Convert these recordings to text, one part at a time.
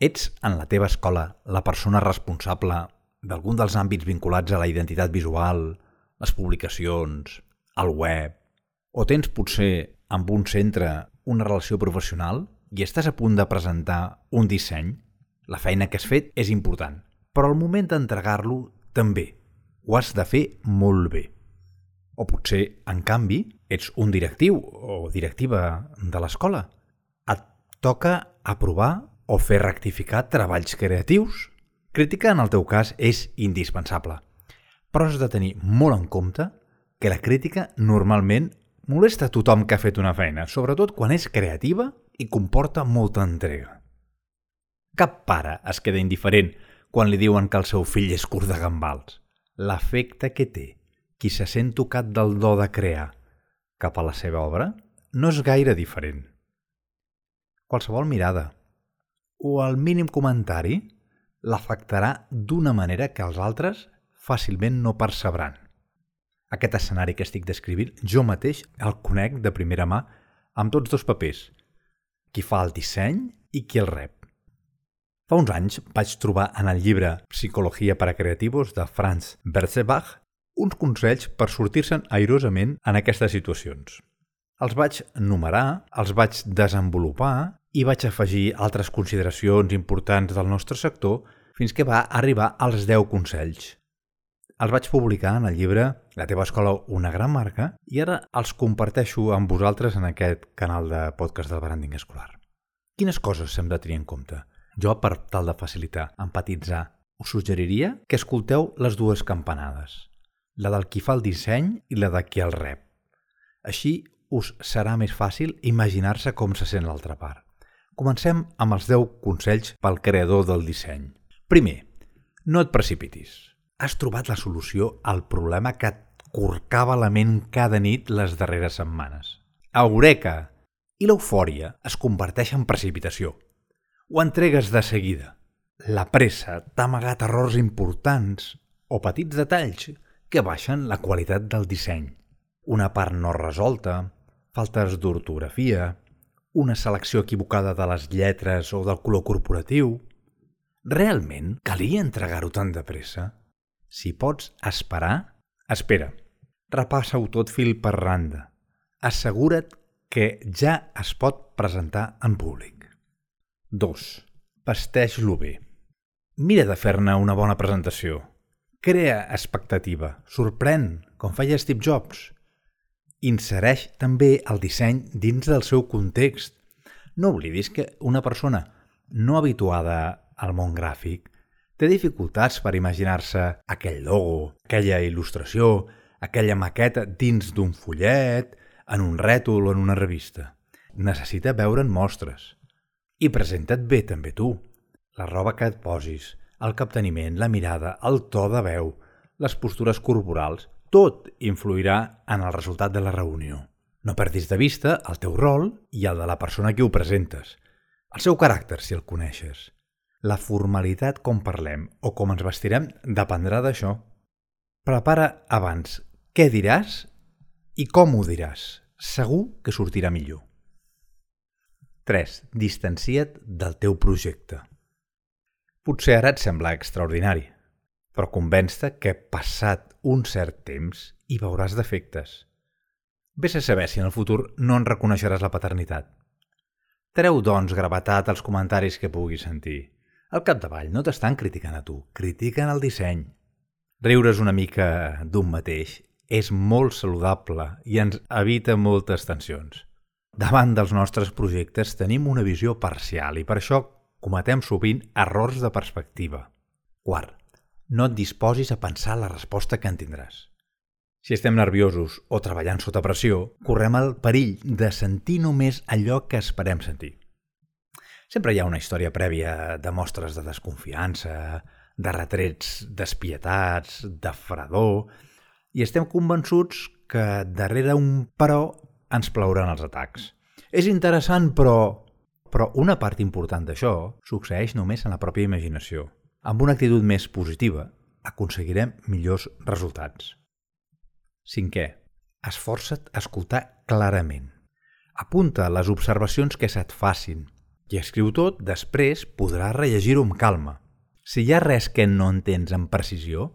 Ets, en la teva escola, la persona responsable d'algun dels àmbits vinculats a la identitat visual, les publicacions, el web, o tens potser amb un centre una relació professional i estàs a punt de presentar un disseny, la feina que has fet és important, però al moment d'entregar-lo també. Ho has de fer molt bé. O potser, en canvi, ets un directiu o directiva de l'escola. Toca aprovar o fer rectificar treballs creatius. Crítica, en el teu cas, és indispensable. Però has de tenir molt en compte que la crítica normalment molesta a tothom que ha fet una feina, sobretot quan és creativa i comporta molta entrega. Cap pare es queda indiferent quan li diuen que el seu fill és curt de gambals. L'efecte que té qui se sent tocat del do de crear cap a la seva obra no és gaire diferent. Qualsevol mirada, o el mínim comentari l'afectarà d'una manera que els altres fàcilment no percebran. Aquest escenari que estic descrivint jo mateix el conec de primera mà amb tots dos papers, qui fa el disseny i qui el rep. Fa uns anys vaig trobar en el llibre Psicologia per a creativos de Franz Berzebach uns consells per sortir-se'n airosament en aquestes situacions. Els vaig numerar, els vaig desenvolupar i vaig afegir altres consideracions importants del nostre sector fins que va arribar als 10 consells. Els vaig publicar en el llibre La teva escola, una gran marca i ara els comparteixo amb vosaltres en aquest canal de podcast del branding escolar. Quines coses s'hem de tenir en compte? Jo, per tal de facilitar, empatitzar, us suggeriria que escolteu les dues campanades, la del qui fa el disseny i la de qui el rep. Així us serà més fàcil imaginar-se com se sent l'altra part. Comencem amb els 10 consells pel creador del disseny. Primer, no et precipitis. Has trobat la solució al problema que et corcava la ment cada nit les darreres setmanes. Eureka! I l'eufòria es converteix en precipitació. Ho entregues de seguida. La pressa t'ha amagat errors importants o petits detalls que baixen la qualitat del disseny. Una part no resolta, faltes d'ortografia, una selecció equivocada de les lletres o del color corporatiu? Realment calia entregar-ho tan de pressa? Si pots esperar, espera. Repassa-ho tot fil per randa. Assegura't que ja es pot presentar en públic. 2. Vesteix-lo bé. Mira de fer-ne una bona presentació. Crea expectativa. Sorprèn, com feia Steve Jobs insereix també el disseny dins del seu context. No oblidis que una persona no habituada al món gràfic té dificultats per imaginar-se aquell logo, aquella il·lustració, aquella maqueta dins d'un follet, en un rètol o en una revista. Necessita veure'n mostres. I presenta't bé també tu. La roba que et posis, el capteniment, la mirada, el to de veu, les postures corporals, tot influirà en el resultat de la reunió. No perdis de vista el teu rol i el de la persona a qui ho presentes, el seu caràcter, si el coneixes. La formalitat com parlem o com ens vestirem dependrà d'això. Prepara abans què diràs i com ho diràs. Segur que sortirà millor. 3. Distancia't del teu projecte. Potser ara et sembla extraordinari, però convenç-te que passat un cert temps hi veuràs defectes. Ves a saber si en el futur no en reconeixeràs la paternitat. Treu, doncs, gravetat als comentaris que puguis sentir. Al capdavall no t'estan criticant a tu, critiquen el disseny. Riure's una mica d'un mateix és molt saludable i ens evita moltes tensions. Davant dels nostres projectes tenim una visió parcial i per això cometem sovint errors de perspectiva. Quart, no et disposis a pensar la resposta que en tindràs. Si estem nerviosos o treballant sota pressió, correm el perill de sentir només allò que esperem sentir. Sempre hi ha una història prèvia de mostres de desconfiança, de retrets despietats, de fredor, i estem convençuts que darrere un però ens plauran els atacs. És interessant, però... Però una part important d'això succeeix només en la pròpia imaginació. Amb una actitud més positiva aconseguirem millors resultats. Cinquè, esforça't a escoltar clarament. Apunta les observacions que se't facin i escriu tot, després podràs rellegir-ho amb calma. Si hi ha res que no entens amb precisió,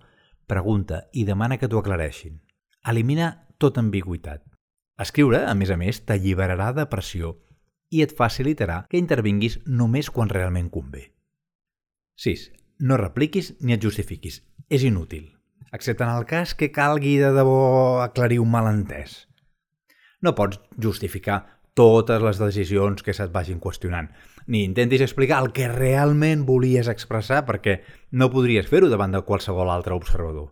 pregunta i demana que t'ho aclareixin. Elimina tota ambigüitat. Escriure, a més a més, t'alliberarà de pressió i et facilitarà que intervinguis només quan realment convé. 6. No repliquis ni et justifiquis. És inútil, excepte en el cas que calgui de debò aclarir un malentès. No pots justificar totes les decisions que se't vagin qüestionant, ni intentis explicar el que realment volies expressar perquè no podries fer-ho davant de qualsevol altre observador.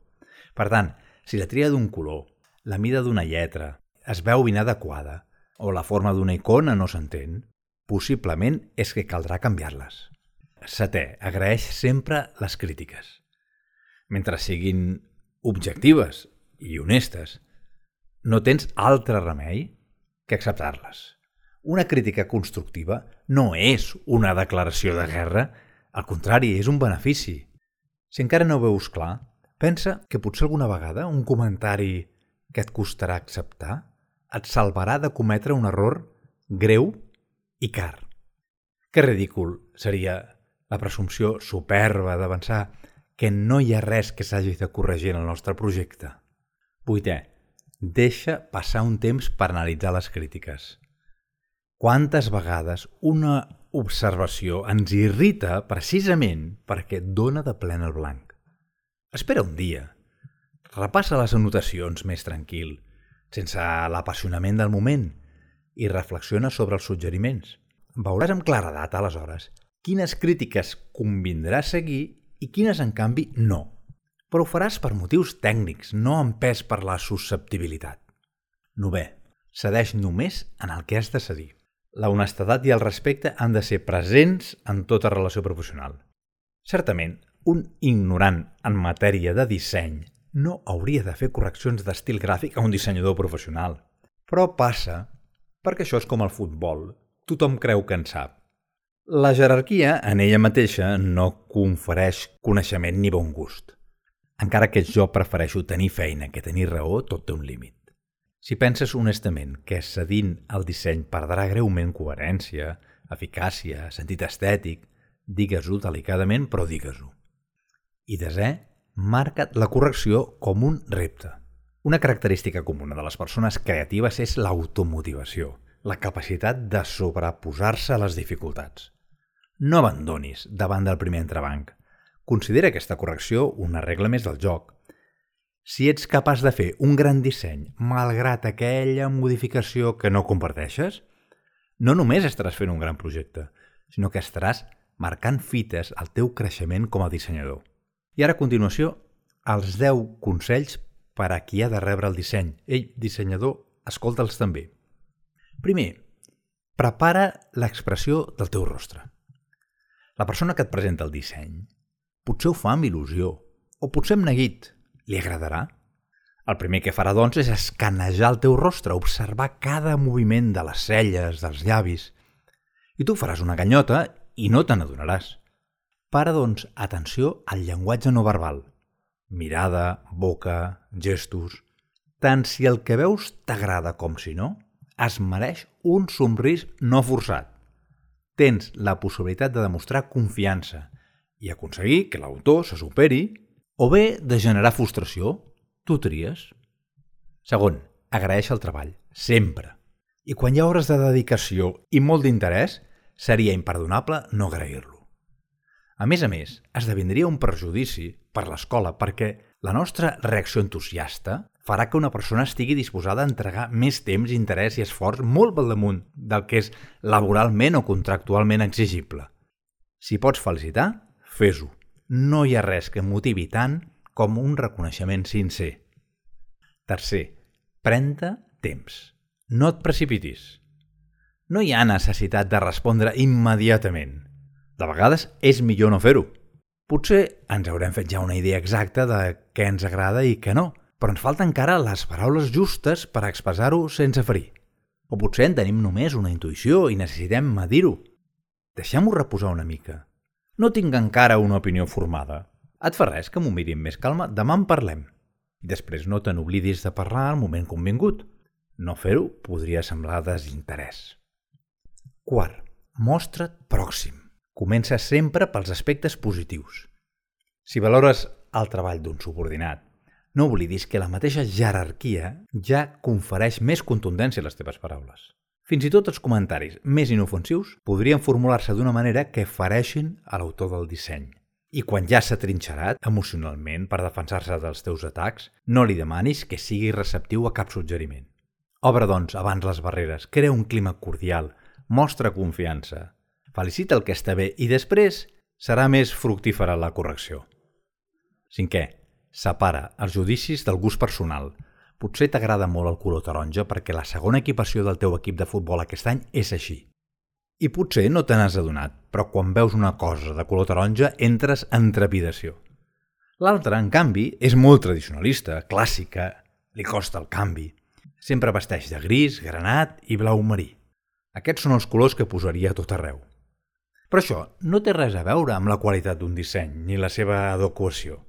Per tant, si la tria d'un color, la mida d'una lletra, es veu inadequada o la forma d'una icona no s'entén, possiblement és que caldrà canviar-les. Setè, agraeix sempre les crítiques. Mentre siguin objectives i honestes, no tens altre remei que acceptar-les. Una crítica constructiva no és una declaració de guerra, al contrari, és un benefici. Si encara no ho veus clar, pensa que potser alguna vegada un comentari que et costarà acceptar et salvarà de cometre un error greu i car. Que ridícul seria la presumpció superba d'avançar que no hi ha res que s'hagi de corregir en el nostre projecte. Vuitè, deixa passar un temps per analitzar les crítiques. Quantes vegades una observació ens irrita precisament perquè dona de plen el blanc. Espera un dia. Repassa les anotacions més tranquil, sense l'apassionament del moment, i reflexiona sobre els suggeriments. Veuràs amb claredat, aleshores, quines crítiques convindrà seguir i quines, en canvi, no. Però ho faràs per motius tècnics, no pes per la susceptibilitat. Nové, cedeix només en el que has de cedir. La honestedat i el respecte han de ser presents en tota relació professional. Certament, un ignorant en matèria de disseny no hauria de fer correccions d'estil gràfic a un dissenyador professional. Però passa perquè això és com el futbol. Tothom creu que en sap. La jerarquia en ella mateixa no confereix coneixement ni bon gust. Encara que jo prefereixo tenir feina que tenir raó, tot té un límit. Si penses honestament que cedint el disseny perdrà greument coherència, eficàcia, sentit estètic, digues-ho delicadament, però digues-ho. I desè, marca't la correcció com un repte. Una característica comuna de les persones creatives és l'automotivació, la capacitat de sobreposar-se a les dificultats. No abandonis davant del primer entrebanc. Considera aquesta correcció una regla més del joc. Si ets capaç de fer un gran disseny malgrat aquella modificació que no comparteixes, no només estaràs fent un gran projecte, sinó que estaràs marcant fites al teu creixement com a dissenyador. I ara, a continuació, els 10 consells per a qui ha de rebre el disseny. Ei, dissenyador, escolta'ls també. Primer, prepara l'expressió del teu rostre. La persona que et presenta el disseny potser ho fa amb il·lusió, o potser amb neguit. Li agradarà? El primer que farà, doncs, és escanejar el teu rostre, observar cada moviment de les celles, dels llavis. I tu faràs una ganyota i no te n'adonaràs. Para, doncs, atenció al llenguatge no verbal. Mirada, boca, gestos... Tant si el que veus t'agrada com si no, es mereix un somrís no forçat. Tens la possibilitat de demostrar confiança i aconseguir que l'autor se superi o bé de generar frustració. Tu tries. Segon, agraeix el treball. sempre. I quan hi ha hores de dedicació i molt d'interès, seria imperdonable no agrair-lo. A més a més, esdevindria un perjudici per l'escola perquè la nostra reacció entusiasta farà que una persona estigui disposada a entregar més temps, interès i esforç molt pel damunt del que és laboralment o contractualment exigible. Si pots felicitar, fes-ho. No hi ha res que motivi tant com un reconeixement sincer. Tercer, pren-te temps. No et precipitis. No hi ha necessitat de respondre immediatament. De vegades és millor no fer-ho. Potser ens haurem fet ja una idea exacta de què ens agrada i què no, però ens falten encara les paraules justes per expressar-ho sense ferir. O potser en tenim només una intuïció i necessitem medir-ho. Deixem-ho reposar una mica. No tinc encara una opinió formada. Et fa res que m'ho miri amb més calma? Demà en parlem. I després no te n'oblidis de parlar al moment convingut. No fer-ho podria semblar desinterès. Quart, mostra't pròxim. Comença sempre pels aspectes positius. Si valores el treball d'un subordinat, no oblidis que la mateixa jerarquia ja confereix més contundència a les teves paraules. Fins i tot els comentaris més inofensius podrien formular-se d'una manera que fareixin a l'autor del disseny. I quan ja s'ha trinxerat emocionalment per defensar-se dels teus atacs, no li demanis que sigui receptiu a cap suggeriment. Obre, doncs, abans les barreres, crea un clima cordial, mostra confiança, felicita el que està bé i després serà més fructífera la correcció. Cinquè, separa els judicis del gust personal. Potser t'agrada molt el color taronja perquè la segona equipació del teu equip de futbol aquest any és així. I potser no te n'has adonat, però quan veus una cosa de color taronja entres en trepidació. L'altra, en canvi, és molt tradicionalista, clàssica, li costa el canvi. Sempre vesteix de gris, granat i blau marí. Aquests són els colors que posaria a tot arreu. Però això no té res a veure amb la qualitat d'un disseny ni la seva adequació.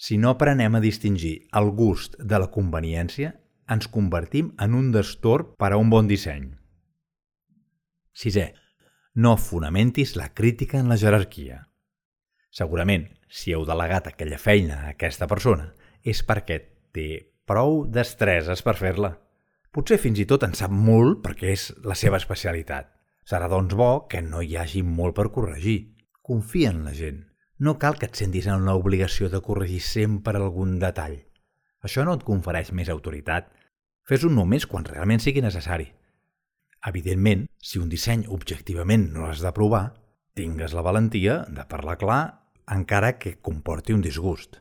Si no aprenem a distingir el gust de la conveniència, ens convertim en un destorb per a un bon disseny. Sisè, no fonamentis la crítica en la jerarquia. Segurament, si heu delegat aquella feina a aquesta persona, és perquè té prou destreses per fer-la. Potser fins i tot en sap molt perquè és la seva especialitat. Serà doncs bo que no hi hagi molt per corregir. Confia en la gent. No cal que et sentis en l'obligació de corregir sempre algun detall. Això no et confereix més autoritat. Fes-ho només quan realment sigui necessari. Evidentment, si un disseny objectivament no l'has d'aprovar, tingues la valentia de parlar clar encara que comporti un disgust.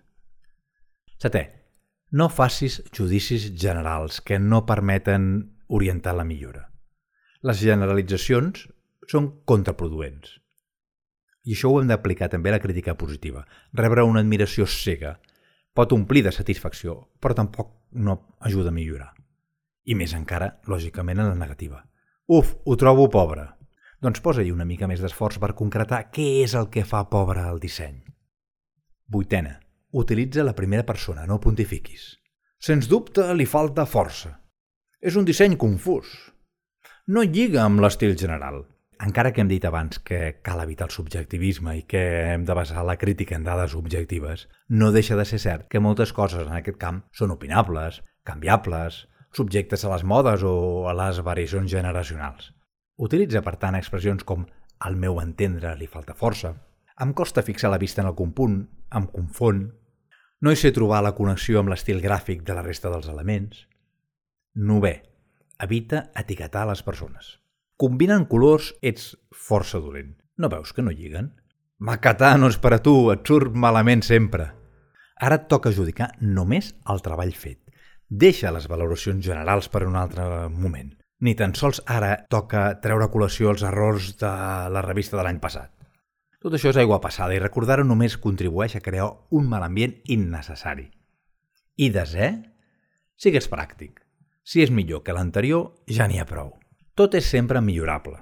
Setè, no facis judicis generals que no permeten orientar la millora les generalitzacions són contraproduents. I això ho hem d'aplicar també a la crítica positiva. Rebre una admiració cega pot omplir de satisfacció, però tampoc no ajuda a millorar. I més encara, lògicament, en la negativa. Uf, ho trobo pobre. Doncs posa-hi una mica més d'esforç per concretar què és el que fa pobre el disseny. Vuitena. Utilitza la primera persona, no pontifiquis. Sens dubte li falta força. És un disseny confús no lliga amb l'estil general. Encara que hem dit abans que cal evitar el subjectivisme i que hem de basar la crítica en dades objectives, no deixa de ser cert que moltes coses en aquest camp són opinables, canviables, subjectes a les modes o a les variacions generacionals. Utilitza, per tant, expressions com al meu entendre li falta força, em costa fixar la vista en algun punt, em confon, no hi sé trobar la connexió amb l'estil gràfic de la resta dels elements. Nové, Evita etiquetar les persones. Combinen colors, ets força dolent. No veus que no lliguen? Macatar no és per a tu, et surt malament sempre. Ara et toca judicar només el treball fet. Deixa les valoracions generals per un altre moment. Ni tan sols ara toca treure a col·lació els errors de la revista de l'any passat. Tot això és aigua passada i recordar-ho només contribueix a crear un mal ambient innecessari. I desè, sigues pràctic. Si és millor que l'anterior, ja n'hi ha prou. Tot és sempre millorable.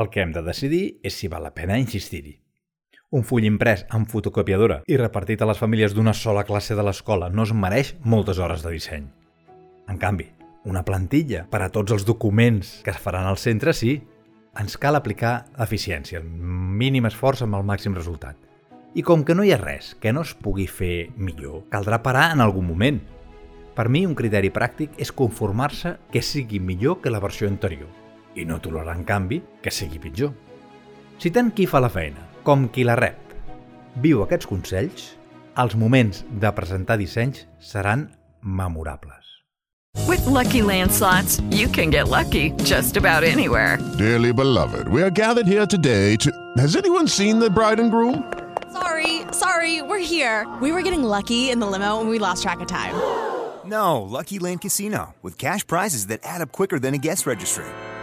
El que hem de decidir és si val la pena insistir-hi. Un full imprès amb fotocopiadora i repartit a les famílies d'una sola classe de l'escola no es mereix moltes hores de disseny. En canvi, una plantilla per a tots els documents que es faran al centre sí. Ens cal aplicar eficiència, el mínim esforç amb el màxim resultat. I com que no hi ha res que no es pugui fer millor, caldrà parar en algun moment Per mi, un criteri pràctic és conformar-se que sigui millor que la versió anterior i no tolerar, en canvi, que sigui pitjor. Si tant qui fa la feina com qui la rep viu aquests consells, els moments de presentar dissenys seran memorables. With Lucky Land slots, you can get lucky just about anywhere. Dearly beloved, we are gathered here today to. Has anyone seen the bride and groom? Sorry, sorry, we're here. We were getting lucky in the limo and we lost track of time. No, Lucky Land Casino, with cash prizes that add up quicker than a guest registry.